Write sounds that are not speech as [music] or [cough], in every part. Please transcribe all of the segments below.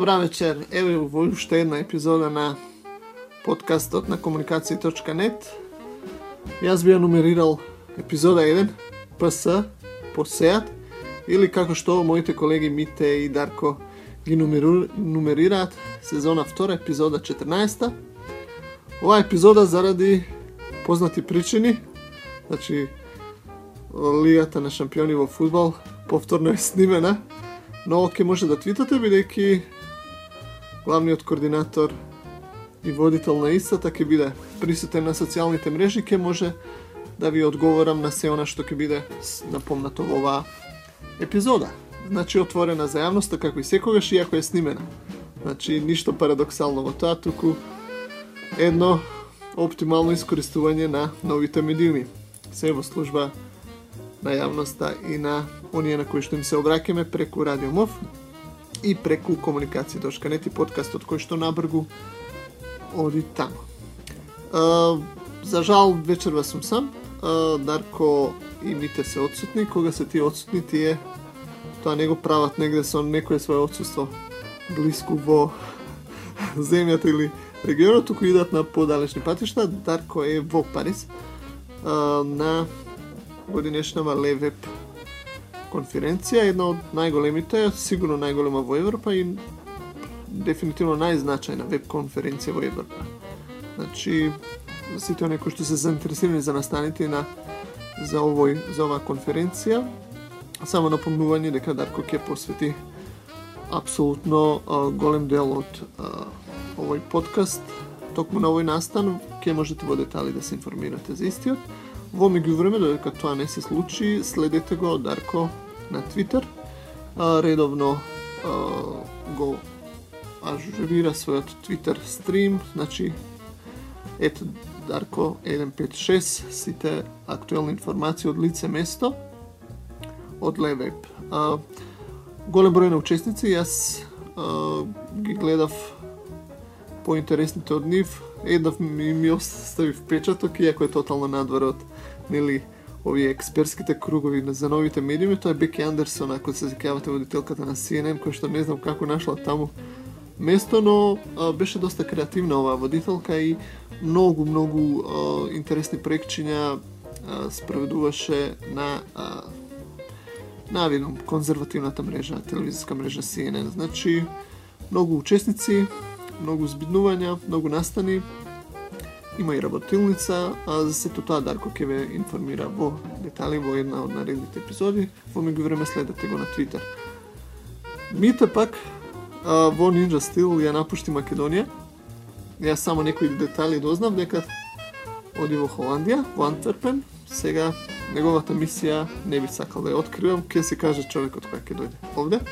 Добра вечер, Еве во уште една епизода на подкастот на комуникација.нет. Јас би ја нумерирал епизода 1, ПС, посеат, или како што моите колеги Мите и Дарко ги нумеру, нумерираат, сезона 2, епизода 14. Ова епизода заради познати причини, значи Лигата на шампиони во фудбал повторно е снимена, но ќе може да твитате бидејќи главниот координатор и водител на истата ќе биде присутен на социјалните мрежи, ќе може да ви одговорам на се она што ќе биде напомнато во оваа епизода. Значи отворена за јавноста како и секогаш иако е снимена. Значи ништо парадоксално во тоа, туку едно оптимално искористување на новите медиуми. Се во служба на јавноста и на оние на кои што им се обраќаме преку Радио МОВ и преку комуникација.нет и подкастот кој што набргу оди таму. За жал вечерва сум сам. Uh, Дарко и Мите се одсутни. Кога се тие одсутни, тие тоа не го прават негде со некое свое одсуство блиску во [laughs] земјата или регионот, туку идат на подалечни патишта. Дарко е во Париз на годинешнава Левеп конференција, една од најголемите, сигурно најголема во Европа и дефинитивно најзначајна веб конференција во Европа. Значи, сите оние кои што се заинтересирани за настаните на за овој за оваа конференција, само напомнување дека Дарко ќе посвети апсолутно голем дел од а, овој подкаст токму на овој настан, ќе можете во детали да се информирате за истиот. Во меѓувреме, додека тоа не се случи, следете го Дарко на Твитер. Редовно а, го ажурира својот Твитер стрим, значи ет Дарко 156, сите актуелни информации од лице место од Левеб. А, голем број на учесници, јас а, ги гледав поинтересните од нив, еднав ми, ми остави впечаток, иако е тотално надвор од нели овие експертските кругови за новите медиуми, тоа е Беки Андерсон, ако се закјавате водителката на CNN, која што не знам како нашла таму место, но а, беше доста креативна оваа водителка и многу, многу а, интересни проектчиња спроведуваше на а, навидом конзервативната мрежа, телевизиска мрежа CNN. Значи, многу учесници, многу збиднувања, многу настани, Има и работилница, а за сето тоа Дарко ќе ве информира во детали во една од наредните епизоди. Во меѓувреме следете го на Твитер. Мите пак а, во Ninja Steel ја напушти Македонија. Јас само некои детали да дознав дека оди во Холандија, во Антверпен. Сега неговата мисија не би сакал да ја откривам, ќе се каже човекот кој ќе дојде овде.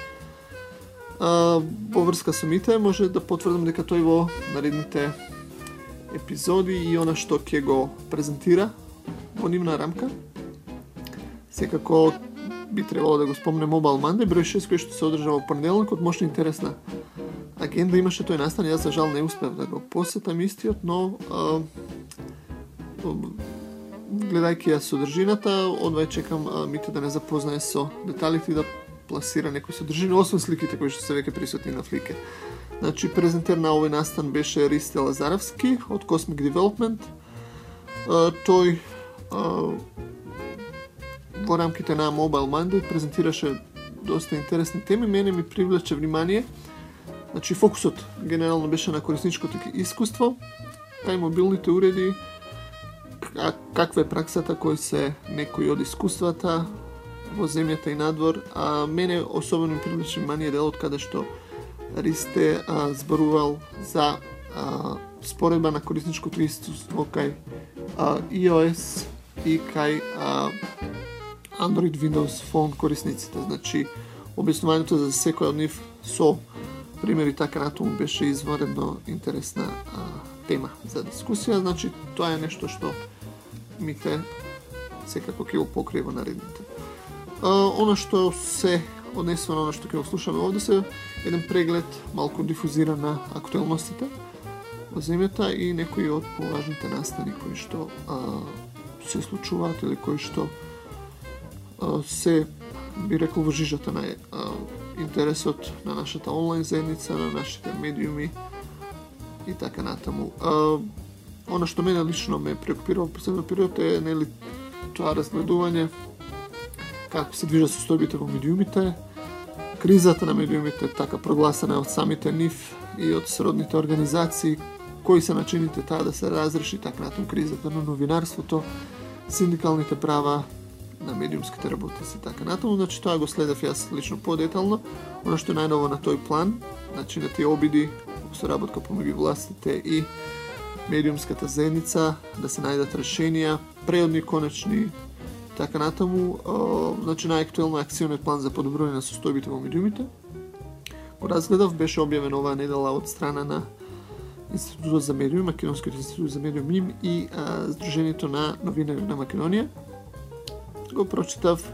А, во врска со Мите може да потврдам дека тој во наредните епизоди и она што ќе го презентира во нивна рамка. Секако би требало да го спомнем Mobile Monday, број 6 кој што се одржа во понеделникот, мошно интересна агенда имаше тој настан, јас за жал не успев да го посетам истиот, но а, гледајќи ја содржината, одвај чекам а, Мите да не запознае со деталите и да пласира некои содржина, освен сликите кои што се веќе присутни на флике. Значи, презентер на овој настан беше Ристе Лазаровски од Cosmic Development. тој во рамките на Mobile Monday презентираше доста интересни теми. Мене ми привлече внимание. Значи, фокусот генерално беше на корисничкото искуство, кај мобилните уреди, каква е праксата кој се некои од искуствата во земјата и надвор, а мене особено ми привлече внимание делот каде што Ристе а, зборувал за а, споредба на корисничкото искуство кај а, iOS и кај а, Android Windows Phone корисниците. Значи, објаснувањето за секој од нив со примери така натаму беше изваредно интересна а, тема за дискусија. Значи, тоа е нешто што мите секако ќе го покрива наредните. А, она што се однесува на што ќе го слушаме овде се еден преглед малку дифузиран на актуелностите во земјата и некои од поважните настани кои што а, се случуваат или кои што а, се би рекол во жижата на а, интересот на нашата онлайн заедница, на нашите медиуми и така натаму. А, она што мене лично ме преокупира во последниот период е нели тоа разгледување како се движат состојбите во медиумите, кризата на медиумите така прогласена од самите нив и од сродните организации, кои се начините таа да се разреши така натам кризата на новинарството, синдикалните права на медиумските работници така натаму, значи тоа го следев јас лично подетално, она што е најново на тој план, значи на тие обиди соработка помеѓу властите и медиумската заедница, да се најдат решенија, преодни, конечни, така натаму, значи најактуелно акциониот план за подобрување на состојбите во медиумите. Го разгледав, беше објавен оваа недела од страна на Институтот за медиум, Македонскиот институт за медиум МИМ и а, Сдруженијето на новинари на Македонија. Го прочитав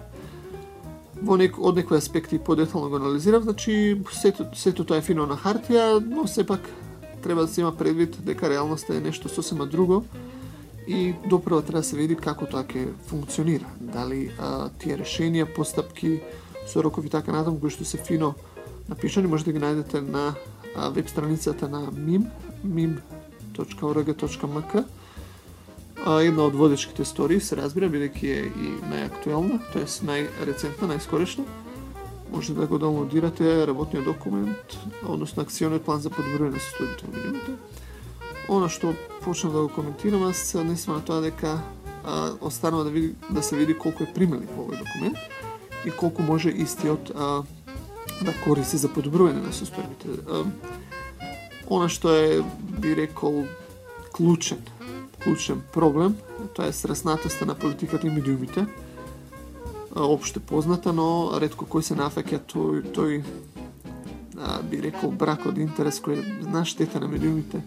во нек, од некои аспекти подетално го анализирав, значи сето, сето тоа е фино на хартија, но сепак треба да се има предвид дека реалноста е нешто сосема друго и допрво треба да се види како тоа ќе функционира. Дали а, тие решенија, постапки, сорокови така натаму кои што се фино напишани, можете да ги најдете на а, веб страницата на MIM, mim.org.mk. Една од водечките стори се разбира, бидејќи е и најактуелна, т.е. најрецентна, најскорешна може да го даунлодирате работниот документ, односно акциониот план за подобрување на состојбите во минимите Оно што почна да го коментираме се не сме на тоа дека а, останува да, види, да се види колку е примелив овој документ и колку може истиот а, да користи за подобрување на состојбите. Она што е, би рекол, клучен, клучен проблем, тоа е сраснатоста на политиката и медиумите, опште позната, но ретко кој се нафаќа тој, тој а, би рекол брак од интерес кој е на штета на медиумите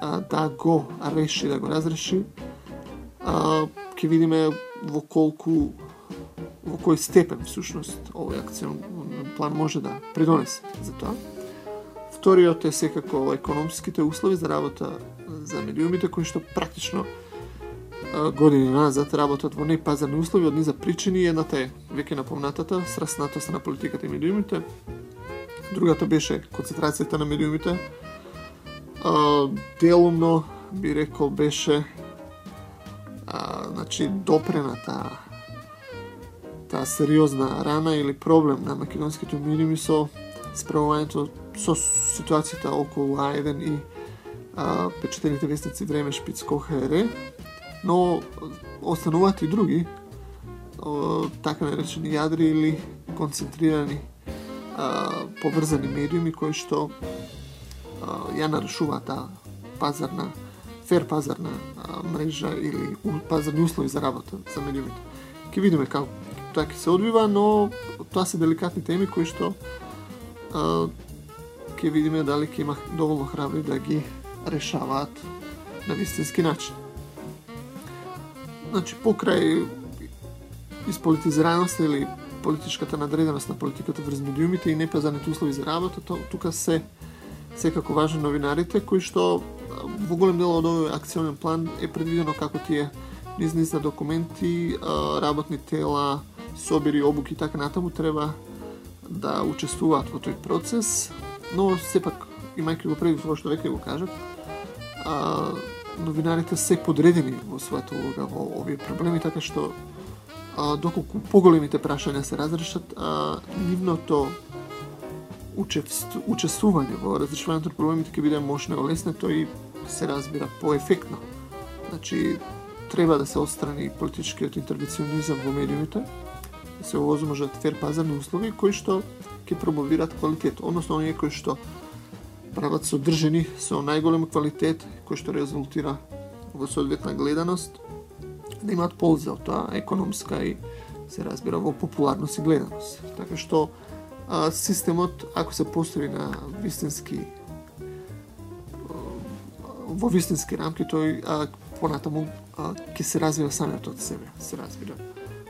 а, да го реши, да го разреши. А, ќе видиме во колку во кој степен всушност овој акцион план може да придонесе за тоа. Вториот е секако економските услови за работа за медиумите кои што практично години назад работат во непазарни услови од низа причини. Едната е веќе напомнатата сраснатост на политиката и медиумите. Другата беше концентрацијата на медиумите. А, делумно би рекол беше а, значи допрена таа сериозна рана или проблем на македонските медиуми со справувањето со ситуацијата околу Ајден и а, печатените вестници Време Шпиц КХР но остануваат и други така наречени јадри или концентрирани а, поврзани медиуми кои што ја нарушува таа пазарна фер пазарна мрежа или пазарни услови за работа за медиумите. Ке видиме како тоа ќе се одвива, но тоа се деликатни теми кои што ќе видиме дали ќе има доволно храбри да ги решаваат на вистински начин. Значи, покрај исполитизираност или политичката надреденост на политиката врз медиумите и непазарните услови за работа, то, тука се секако важни новинарите, кои што во голем дел од овој акционен план е предвидено како тие низ низ на документи, работни тела, собери, обуки и така натаму треба да учествуваат во тој процес, но сепак, имајќи го предвид тоа што веќе го кажат, новинарите се подредени во својата улога во овие проблеми, така што а, доколку поголемите прашања се разрешат, а, нивното учествување во разрешувањето на проблемите ќе биде мощно олеснето и се разбира поефектно. Значи, треба да се отстрани политичкиот интервенционизам во медиумите, да се овозможат фер да пазарни услови кои што ќе промовираат квалитет, односно оние кои што прават содржини со најголем квалитет, кој што резултира во соодветна гледаност, да имаат полза од тоа, економска и се разбира во популарност и гледаност. Така што а, системот, ако се построи на вистински во вистински рамки, тој а, понатаму а, ќе се развива самиот од себе, се разбира.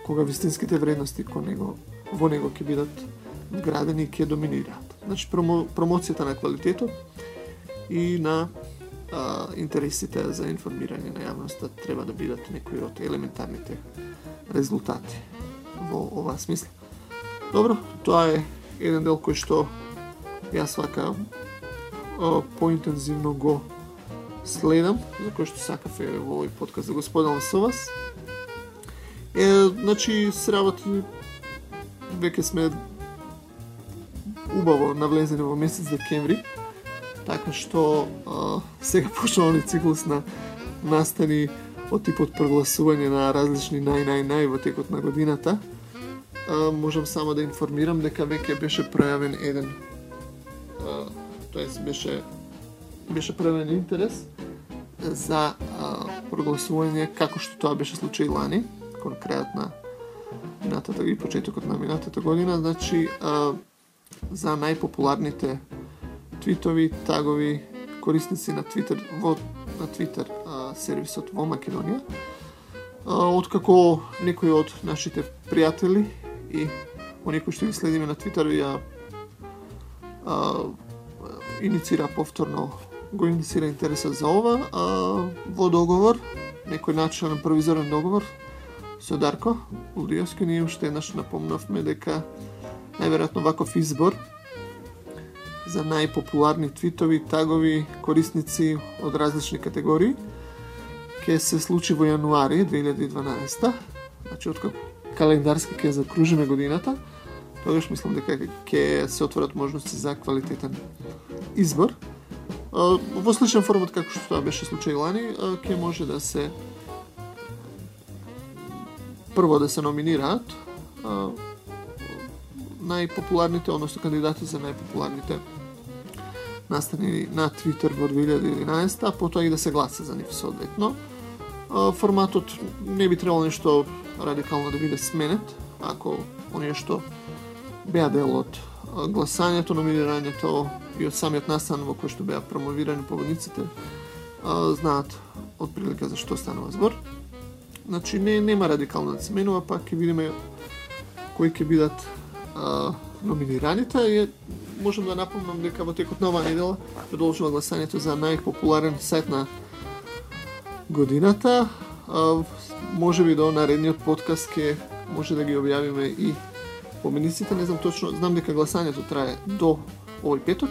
Кога вистинските вредности кон него, во него ќе бидат вградени и ќе доминираат. Значи, промо, промоцијата на квалитетот и на а, интересите за информирање на јавноста треба да бидат некои од елементарните резултати во оваа смисла. Добро, тоа е еден дел кој што јас вака поинтензивно го следам, за кој што сакав е во овој подкаст да го споделам со вас. Е, значи, се работи, веќе сме убаво навлезени во месец декември, така што а, сега почнува ни циклус на настани од типот прогласување на различни нај-нај-нај во текот на годината. А, можам само да информирам дека веќе беше пројавен еден тоест беше беше пројавен интерес за а, прогласување како што тоа беше случај лани, кон крајот на минатата и почетокот на минатата година, значи а, за најпопуларните твитови, тагови, корисници на Твитер во на Твитер а, сервисот во Македонија. А, откако некои од нашите пријатели и оние кои што ги следиме на Твитер ја а, иницира повторно го иницира интересот за ова, а во договор, некој начинен провизорен договор со Дарко Лудиовски, ние уште еднаш напомнавме дека најверојатно ваков избор за најпопуларни твитови, тагови, корисници од различни категории ќе се случи во јануари 2012 значи откако календарски ќе закружиме годината, тогаш мислам дека ќе се отворат можности за квалитетен избор во сличен формат како што тоа беше случај лани, ќе може да се прво да се номинираат најпопуларните, односно кандидати за најпопуларните настани на Твитер во 2011, а потоа и да се гласа за нив соодветно. Форматот не би требало нешто радикално да биде сменет, ако оние што беа дел од гласањето, номинирањето и од самиот настан во кој што беа промовирани победниците, знаат од прилика за што станува збор. Значи не нема радикално да се менува, па ќе видиме кои ќе бидат а, номинираните и можам да напомнам дека во текот на оваа недела продолжува гласањето за најпопуларен сет на годината. А, може би до наредниот подкаст ќе може да ги објавиме и победниците, не знам точно, знам дека гласањето трае до овој петок,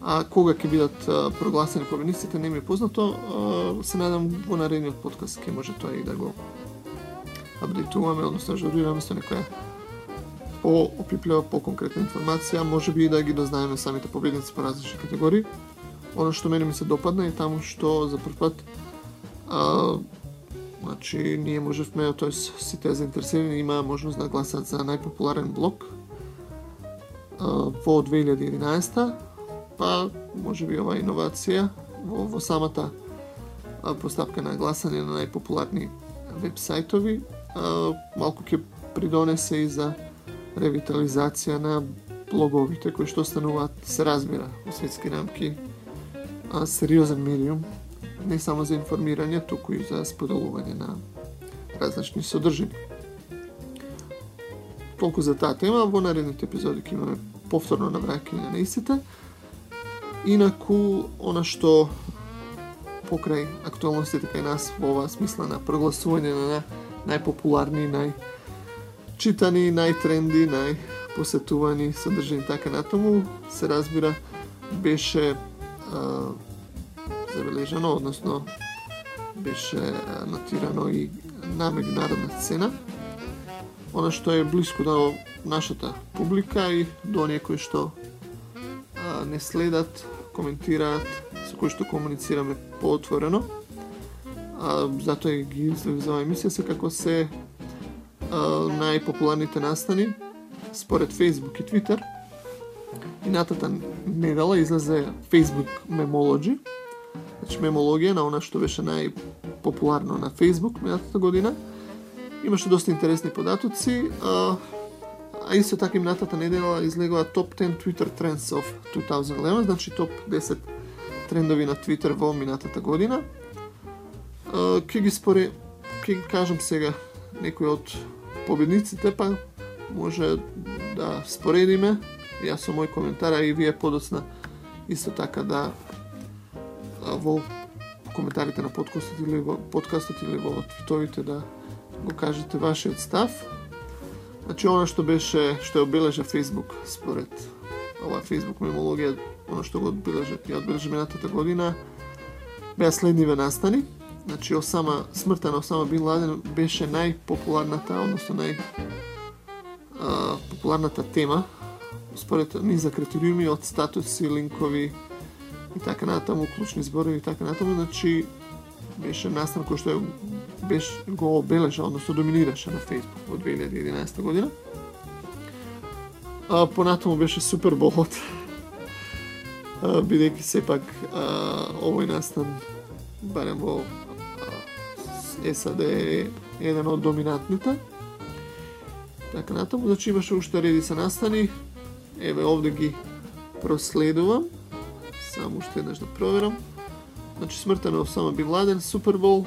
а кога ќе бидат прогласени победниците не ми е познато, а, се надам во наредниот подкаст ќе може тоа и да го апдейтуваме, односно ажурираме со некоја по-опиплива, по-конкретна информација, може би и да ги дознаеме самите победници по различни категории. Оно што мене ми се допадна е таму што за прв пат а, Значи, ние можевме, т.е. сите заинтересирани има можност да гласат за најпопуларен блок во 2011 па може би ова иновација во, во самата постапка на гласање на најпопуларни веб сајтови малку ќе придонесе и за ревитализација на блоговите кои што стануваат се разбира во светски рамки а, сериозен медиум не само за информирање, туку и за споделување на различни содржини. Толку за таа тема, во наредните епизоди ќе имаме повторно навраќање на истите. Инаку, она што покрај актуалностите кај нас во оваа смисла на прогласување на најпопуларни, најчитани, најтренди, најпосетувани содржини така натаму, се разбира, беше забележано, односно беше нотирано и на меѓународна сцена. Она што е блиско до нашата публика и до некои што а, не следат, коментираат, со кои што комуницираме поотворено. А, затоа ги излеви за емисија се како се а, најпопуларните настани според Facebook и Twitter. Минатата недела излезе Facebook Memology, Значи, мемологија на она што беше најпопуларно на Facebook минатата година. Имаше доста интересни податоци, а, а исто така минатата недела излегува топ 10 Twitter Trends of 2011, значи топ 10 трендови на Twitter во минатата година. А, ке ги споре, ке ги кажам сега некои од победниците, па може да споредиме, јас со мој коментар, а и вие подоцна исто така да во коментарите на подкастот или во подкастот или во твитовите да го кажете вашиот став. Значи, она што беше, што е обележа Facebook, според ова Facebook мемологија, она што го одбележа, ја одбележа минатата година, беа следниве настани. Значи, Осама, смртта на Осама Бин Ладен беше најпопуларната, односно нај а, популарната тема според низа критериуми од статуси, линкови и така натаму, клучни зборови и така натаму, значи беше настан кој што беше го обележа, односно доминираше на Facebook во 2011 година. А, понатаму беше Суперболот, бидејќи сепак а, овој настан барем во САД е еден од доминантните. Така натаму, значи имаше уште редица настани. Еве овде ги проследувам. Само уште еднаш да проверам. Значи смртта на Осама Бин Ладен, Супербол,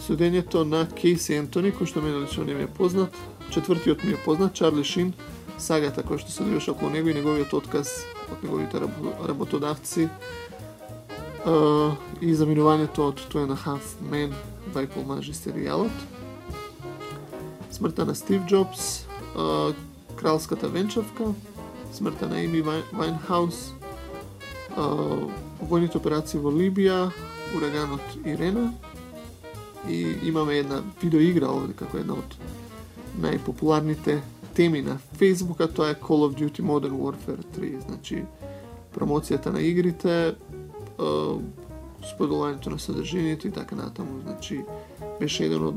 судењето на Кейси Ентони, кој што мене лично не ми е познат, четвртиот ми е познат, Чарли Шин, сагата која што се одвиваше околу него и неговиот отказ од неговите работодавци. Uh, и заминувањето од Two and a Half Men by Paul Мажи серијалот. Смртта на Стив Джобс, uh, Кралската венчавка, смртта на Еми Вайнхаус, војните операции во Либија, ураганот Ирена и имаме една видеоигра овде како една од најпопуларните теми на Facebook, а тоа е Call of Duty Modern Warfare 3, значи промоцијата на игрите, споделувањето на содржините и така натаму, значи беше еден од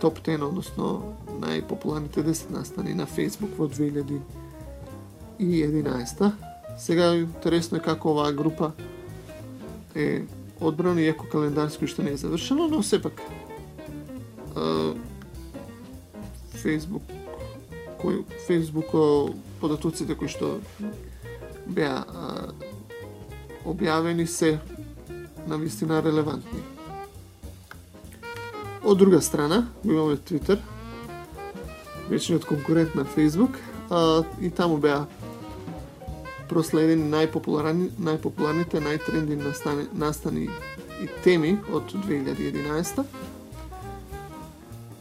топ 10, односно најпопуларните 10 настани на Facebook во 2011. Сега интересно е како оваа група е одбрана, иако календарски што не е завршено, но сепак Facebook кој Facebook податоците кои што беа објавени се на вистина релевантни. Од друга страна, го имаме Twitter, вечниот конкурент на Facebook, а, и таму беа проследени најпопуларни, најпопуларните, најтренди настани, настани и теми од 2011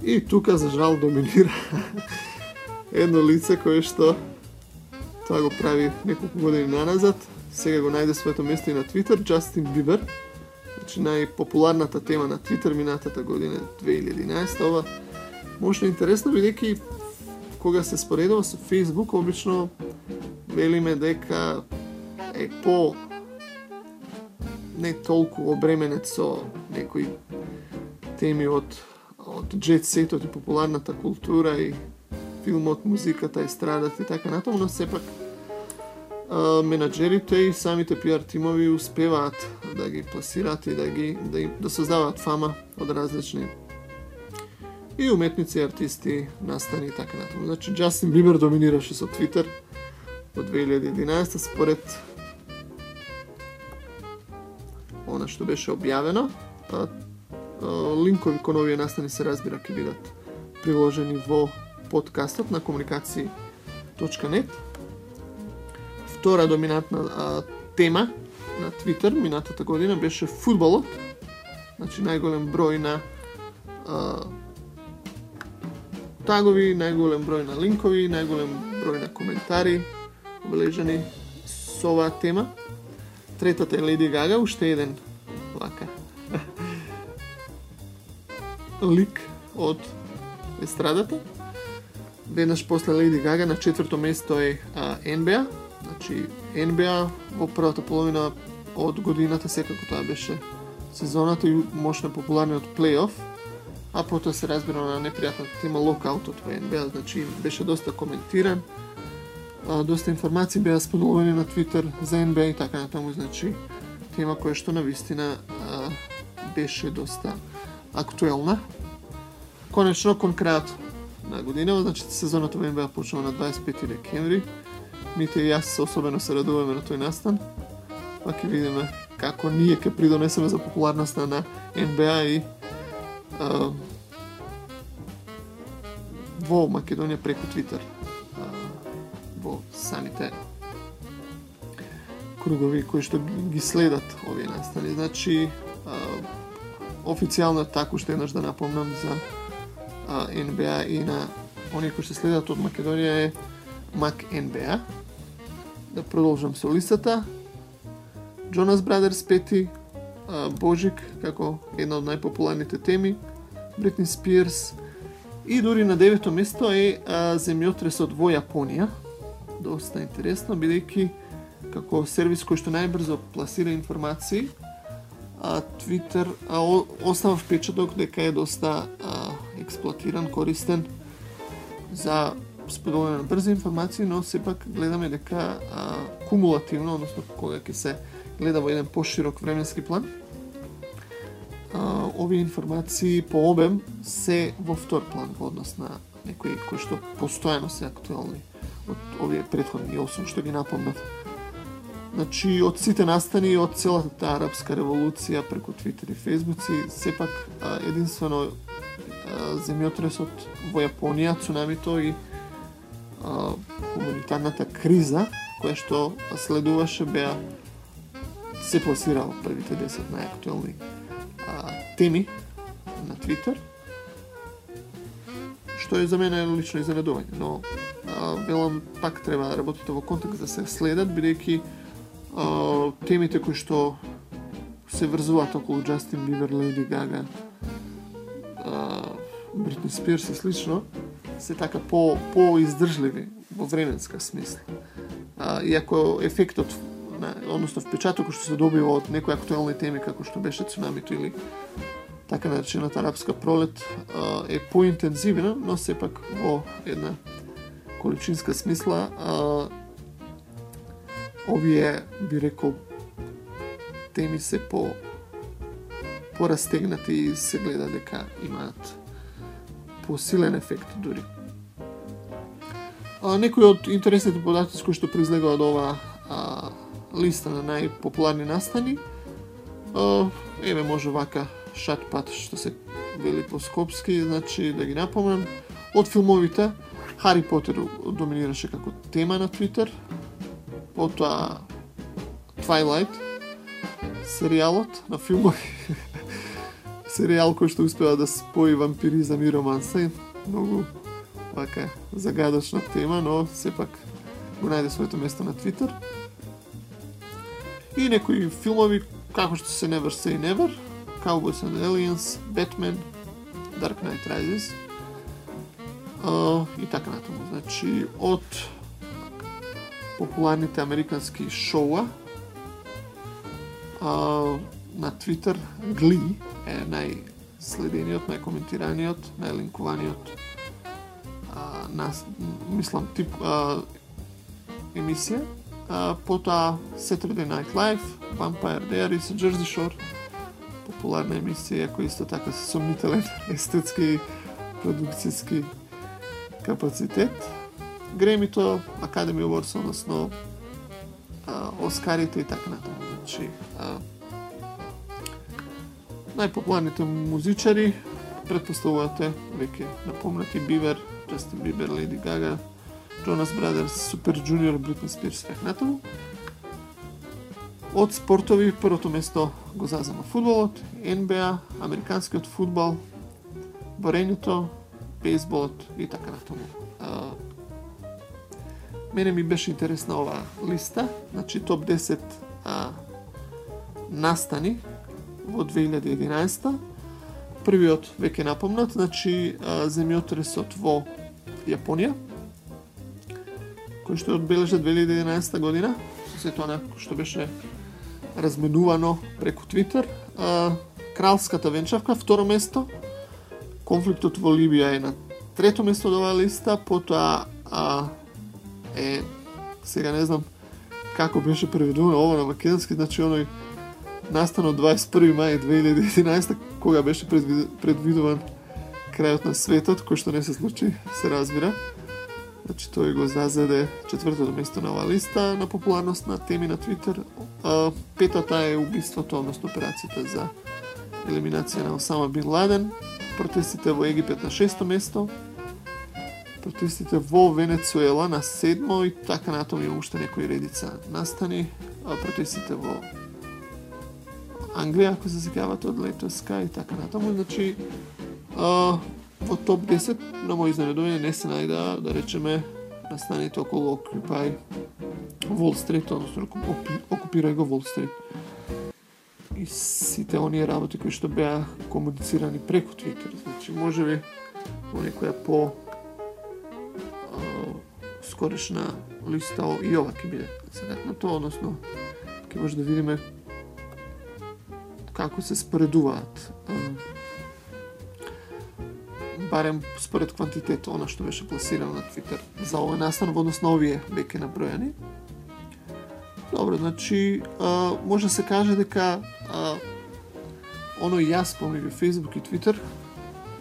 И тука, за жал, доминира [laughs] едно лице кое што тоа го прави неколку години наназад, сега го најде своето место и на Твитер, Джастин Бибер. Значи најпопуларната тема на Твитер минатата година 2011 ова може да интересно бидејќи кога се споредува со Facebook обично велиме дека е по не толку обременет со некои теми од од джет сетот и популарната култура и филмот, музиката, естрадата и така натаму, но сепак менаджерите и самите пиар тимови успеваат да ги пласираат и да ги да, им, да создаваат фама од различни и уметници, артисти, настани и така натаму. Значи Джастин Бибер доминираше со Твитер во 2011 според она што беше објавено. А, а, линкови кон овие настани се разбира ќе бидат приложени во подкастот на комуникации.нет втора доминантна а, тема на Твитер минатата година беше фудбалот. Значи најголем број на а, тагови, најголем број на линкови, најголем број на коментари обележани со оваа тема. Третата е Леди Гага, уште еден. Вака [laughs] лик од естрадата. Веднаш после Леди Гага на четврто место е а, NBA, Значи, NBA во првата половина од годината секако тоа беше сезоната и мощно популарниот плейоф, а потоа се разбира на непријатната тема локаутот во NBA, значи беше доста коментиран, а, доста информации беа споделувани на Твитер за NBA и така натаму, значи тема која што на вистина а, беше доста актуелна. Конечно, кон крајот на година, значи сезоната во NBA почнува на 25 декември, Мите и јас особено се радуваме на тој настан. Па ќе видиме како ние ќе придонесеме за популярноста на НБА и а, во Македонија преку Твитер. Во самите кругови кои што ги следат овие настани. Значи, официјално таку што еднаш да напомнам за НБА и на оние кои што следат од Македонија е Мак NBA. Да продолжам со листата. Джонас Брадерс пети, Божик како една од најпопуларните теми, Бритни Спирс и дури на девето место е земјотресот во Јапонија. Доста интересно, бидејќи како сервис кој што најбрзо пласира информации, а Twitter а, остава впечаток дека е доста а, експлуатиран, користен за споделување на брзи информации, но сепак гледаме дека а, кумулативно, односно кога ќе се гледа во еден поширок временски план, а, овие информации по обем се во втор план во однос на некои кои што постојано се актуелни од овие претходни 8 што ги напомнав. Значи, од сите настани, од целата таа арапска револуција преку Твитер и Фейсбуци, сепак единствено земјотресот во Јапонија, цунамито и а, хуманитарната криза која што следуваше беа се пласирала првите 10 најактуелни теми на Твитер, што е за мене лично изненадување, но а, велам пак треба да работите во контекст да се следат, бидејќи темите кои што се врзуваат околу Джастин Бибер, Леди Гага, Бритни Спирс и слично, се така по по издржливи во временска смисла. А, иако ефектот на, односно впечатокот што се добива од некои актуелни теми како што беше цунамито или така наречената арапска пролет е поинтензивна, но сепак во една количинска смисла овие, би рекол, теми се по порастегнати и се гледа дека имаат посилен ефект дури. А, некои од интересните податоци кои што произлега од ова а, листа на најпопуларни настани, а, еве може вака шатпат што се вели по скопски, значи да ги напомнам, од филмовите Хари Потер доминираше како тема на Твитер, потоа Twilight, серијалот на филмови. [laughs] Серијал кој што успева да спои вампиризам и романса. Многу вака загадочна тема, но сепак го најде своето место на Твитер. И некои филмови како што се Never Say Never, Cowboys and Aliens, Batman, Dark Knight Rises uh, и така натаму. Значи, од популярните американски шоуа. А, на Twitter Glee е најследениот, најкоментираниот, најлинкуваниот а, на, мислам, тип а, емисија. А, потоа Saturday Night Live, Vampire Diaries, Jersey Shore, популарна емисија која исто така се сомнителен [laughs] естетски продукцијски капацитет. Гремито, Академи Awards, односно а, Оскарите и така натаму. Значи, а, најпопуларните музичари предпоставувате веќе напомнати Бивер, Джастин Бибер, Леди Гага, Джонас Брадерс, Супер Джуниор, Бритни Спирс, така натаму. Од спортови првото место го зазема фудбалот, НБА, американскиот фудбал, борењето, бейсболот и така натаму. Мене ми беше интересна оваа листа, значи топ 10 а, настани во 2011 Првиот веќе напомнат, значи а, земјотресот во Јапонија, кој што одбележа 2011 година, со сето што беше разменувано преку Твитер. Кралската венчавка, второ место. Конфликтот во Либија е на трето место од оваа листа, потоа а, е сега не знам како беше преведувано ова на македонски, значи оној настано 21 мај 2011 кога беше предвидуван крајот на светот, кој што не се случи, се разбира. Значи тој го зазеде четвртото место на оваа листа на популарност на теми на Твитер. А, петата е убиството, односно операцијата за елиминација на Осама Бин Ладен. Протестите во Египет на шесто место протестите во Венецуела на седмо и така натаму има уште некои редица настани. А протестите во Англија, ако се секјавате од Летоска и така натаму. Значи, а, во топ 10 на мој изненадување не се најда, да речеме, на страните околу Occupy Wall Street, односно окупирај го Wall Street. И сите оние работи кои што беа комуницирани преку Twitter, значи може би во некоја по скорешна листа и ова ќе биде тоа, односно ќе може да видиме како се споредуваат барем според квантитет она што беше пласирано на Твитер за овој настан во однос на овие веќе набројани. Добро, значи а, може да се каже дека а, оно јас помеѓу Facebook и Twitter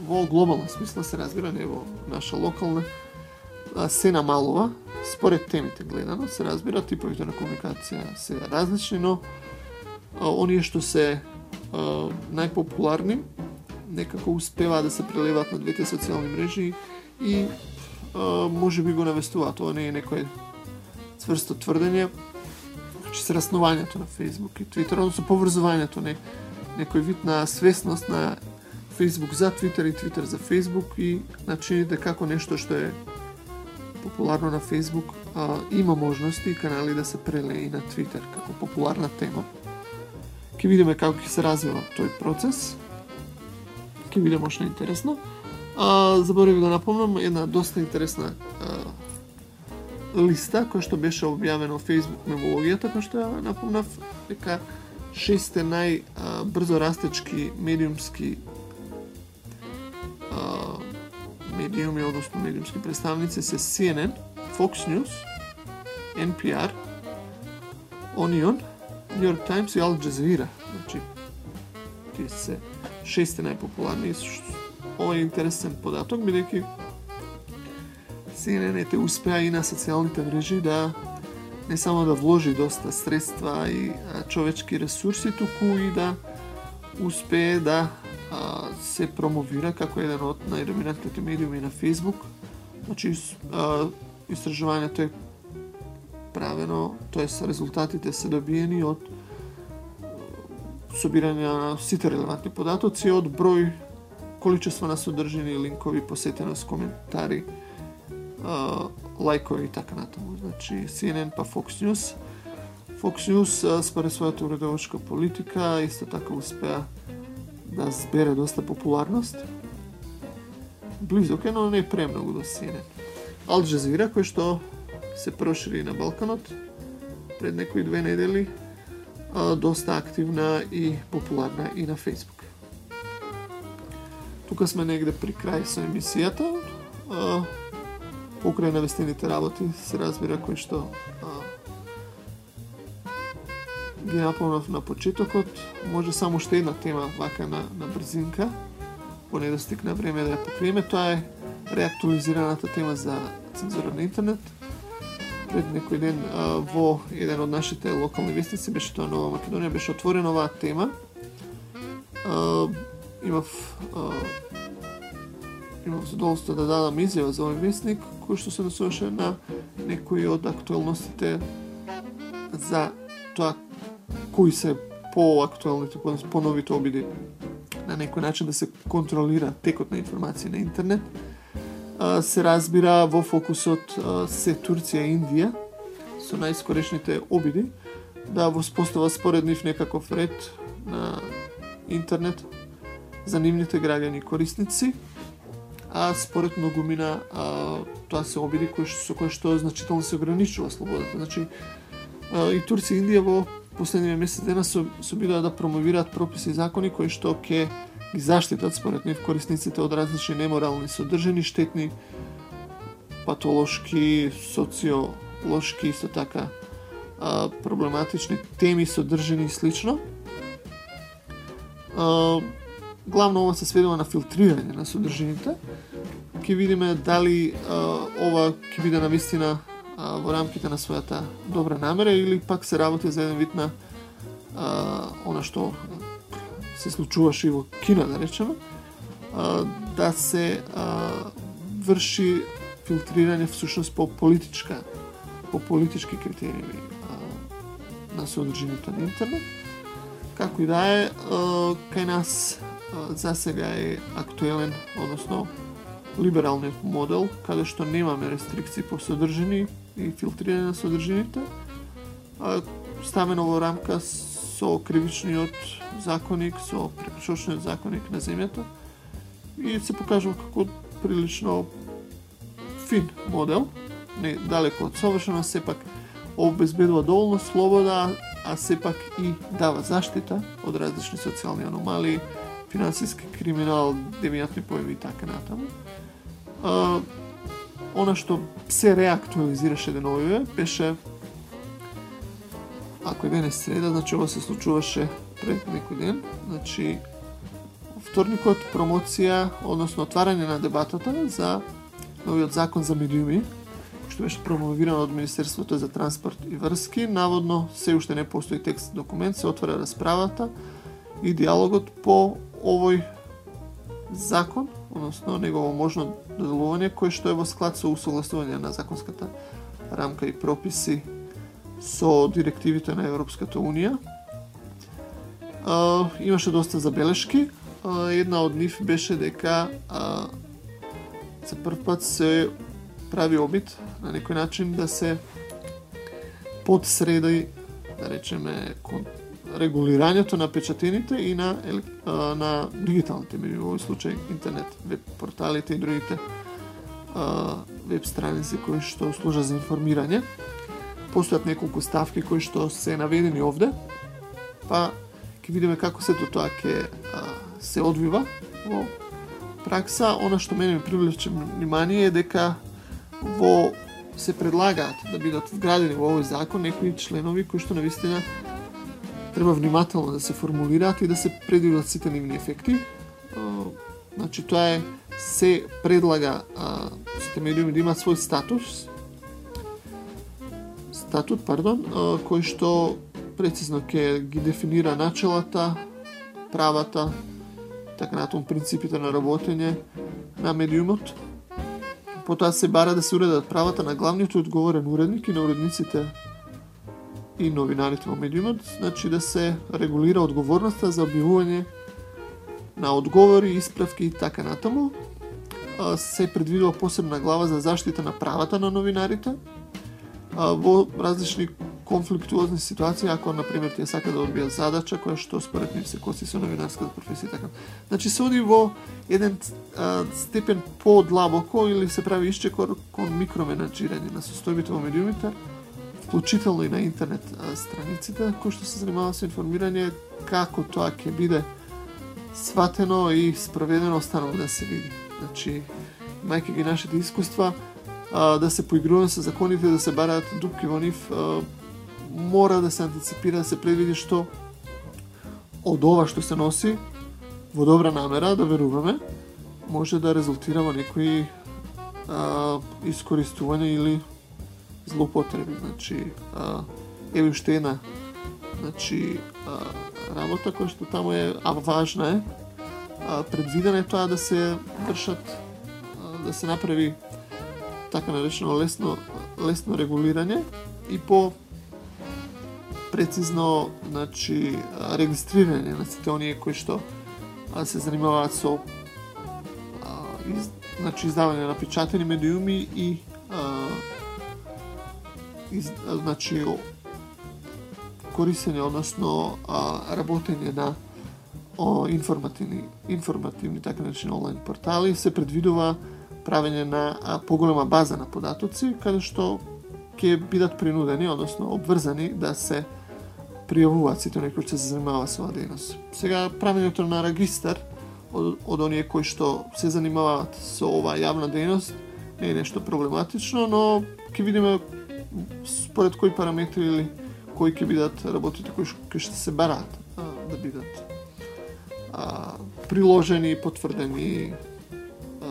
во глобална смисла се разбира, не во наша локална, а, се намалува според темите гледано, се разбира, типовите на комуникација се различни, но а, оние што се а, најпопуларни некако успеваат да се прелеват на двете социјални мрежи и а, може би го навестуваат. Тоа не е некој цврсто тврдење, значи, че се раснувањето на Facebook и Twitter, односно поврзувањето не некој вид на свесност на Facebook за Twitter и Twitter за Facebook и начините како нешто што е популарно на Facebook а, има можности и канали да се прелее и на Twitter како популарна тема. Ке видиме како ќе се развива тој процес ќе биде мощно интересно. А, заборавив да напомнам една доста интересна а, листа која што беше објавена во Facebook мемологијата, која што ја напомнав дека шесте најбрзо растечки медиумски а, медиуми, односно медиумски представници се CNN, Fox News, NPR, Onion, New York Times и Al Jazeera. Значи, тие се шесте најпопуларни. Ова е интересен податок, бидејќи CNN те успеа и на социјалните мрежи да не само да вложи доста средства и човечки ресурси, туку и да успее да а, се промовира како еден од најдоминантните медиуми на Facebook. Значи, а, истражувањето е правено, тоест резултатите се добиени од собирање на сите релевантни податоци од број, количество на содржини, линкови, посетеност, коментари, лајкови и така натаму. Значи CNN па Fox News. Fox News според својата уредовачка политика исто така успеа да збере доста популарност. Близок е, но не е премногу до CNN. Ал Джазира, кој што се прошири на Балканот пред некои две недели, доста активна и популарна и на Facebook. Тука сме негде при крај со емисијата. Покрај навестените работи се разбира кој што а, ги напомнав на почетокот. Може само уште една тема вака на, на брзинка, по недостиг да на време да ја покриеме. Тоа е реактуализираната тема за цензура на интернет пред некој ден а, во еден од нашите локални вестници, беше тоа Нова Македонија, беше отворена оваа тема. А, имав а, имав задоволство да дадам изјава за овој вестник, кој што се насочеше на некои од актуелностите за тоа кои се поактуелните, поновите обиди на некој начин да се контролира текот на информација на интернет се разбира во фокусот се Турција и Индија со најскорешните обиди да воспостава според нив некаков ред на интернет за нивните граѓани корисници, а според многумина а, тоа се обиди кои со кои што значително се ограничува слободата. Значи а, и Турција и Индија во последниве месец дена се, обидаа да промовираат прописи и закони кои што ќе ги заштитат според нив корисниците од различни неморални содржини, штетни, патолошки, социолошки, исто така а, проблематични теми, содржини и слично. А, главно ова се сведува на филтрирање на содржините. Ке видиме дали а, ова ќе биде на вистина а, во рамките на својата добра намера или пак се работи за еден вид на а, она што се случуваше и во Кина, да речеме, да се врши филтрирање всушност по политичка по политички критериуми на содржината на интернет. Како и да е, кај нас за сега е актуелен, односно либералниот модел, каде што немаме рестрикции по содржини и филтрирање на содржините, ставено во рамка со кривичниот законник, со прекршочниот законник на земјата и се покажува како прилично фин модел, не далеко од совршено, сепак обезбедува доволно слобода, а сепак и дава заштита од различни социјални аномалии, финансиски криминал, девијатни појави и така натаму. А, она што се реактуализираше деновиве беше ако е денес среда, значи ова се случуваше пред некој ден, значи вторникот промоција, односно отварање на дебатата за новиот закон за медиуми, што беше промовиран од Министерството за транспорт и врски. Наводно се уште не постои текст документ, се отвара расправата и диалогот по овој закон, односно негово можно доделување, кој што е во склад со усогласување на законската рамка и прописи со директивите на Европската Унија. Имаше доста забелешки. Uh, една од нив беше дека за прв пат се прави обид на некој начин да се подсреди, да речеме, регулирањето на печатените и на, на дигиталните медии, во овој случај интернет, веб порталите и другите веб страници кои што служат за информирање. Постојат неколку ставки кои што се наведени овде, па ќе видиме како сето тоа ќе се одвива во пракса. Она што мене ми привлече внимание е дека во се предлагаат да бидат вградени во овој закон некои членови кои што навистина треба внимателно да се формулираат и да се предвидат сите нивни ефекти. Значи тоа е се предлага а, сите медиуми да имаат свој статус статут, пардон, кој што прецизно ќе ги дефинира началата, правата, така натаму принципите на работење на медиумот Потоа се бара да се уредат правата на главниот одговорен уредник и на уредниците и новинарите во медиумот, значи да се регулира одговорноста за објавување на одговори, исправки и така натаму. Се предвидува посебна глава за заштита на правата на новинарите во различни конфликтуозни ситуации, ако, например, тие сака да одбијат задача која што според нив се коси со новинарската професија така. Значи се оди во еден а, степен подлабоко или се прави исчекор кон микроменаджирање на состојбите во медиумите, вклучително и на интернет а, страниците, кои што се занимава со информирање како тоа ќе биде сватено и спроведено останало да се види. Значи, мајке ги нашите искуства, а, да се поигруваме со законите, да се бараат дупки во нив, а, мора да се антиципира, да се предвиди што од ова што се носи во добра намера, да веруваме, може да резултира во некои а, искористување или злоупотреби. Значи, а, еве уште една значи, а, работа која што таму е, а важна е, а, предвидена е тоа да се вршат, а, да се направи така наречено лесно, лесно регулирање и по прецизно значи регистрирање на сите оние кои што се занимаваат со а, из, значи издавање на печатени медиуми и а, из, значи корисење, односно а, работење на о, информативни, информативни така наречени онлайн портали, се предвидува правење на поголема база на податоци, каде што ќе бидат принудени, односно обврзани да се пријавуваат сите оние кои што се занимаваат со оваа дејност. Сега правењето на регистар од, од оние кои што се занимаваат со оваа јавна дејност не е нешто проблематично, но ќе видиме според кои параметри или кои ќе бидат работите кои, што ќе се бараат да бидат а, приложени, потврдени,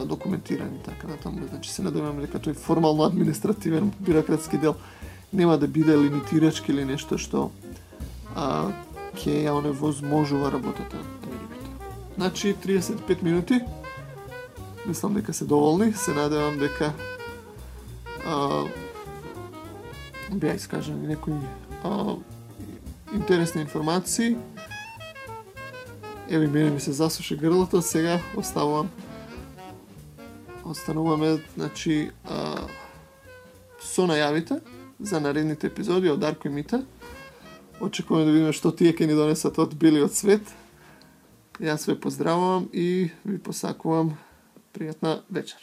документирани така натаму. Значи се надевам дека тој формално административен бирократски дел нема да биде лимитирачки или нешто што а, ќе ја оневозможува работата на рибите. Значи 35 минути. Мислам дека се доволни, се надевам дека а, беа искажани некои а, интересни информации. Еве мене ми се засуши грлото, сега оставувам остануваме, значи, а, со најавите за наредните епизоди од Дарко и Мита, Очекуваме да видиме што тие ќе ни донесат од билиот свет. Јас ве поздравувам и ви посакувам пријатна вечер.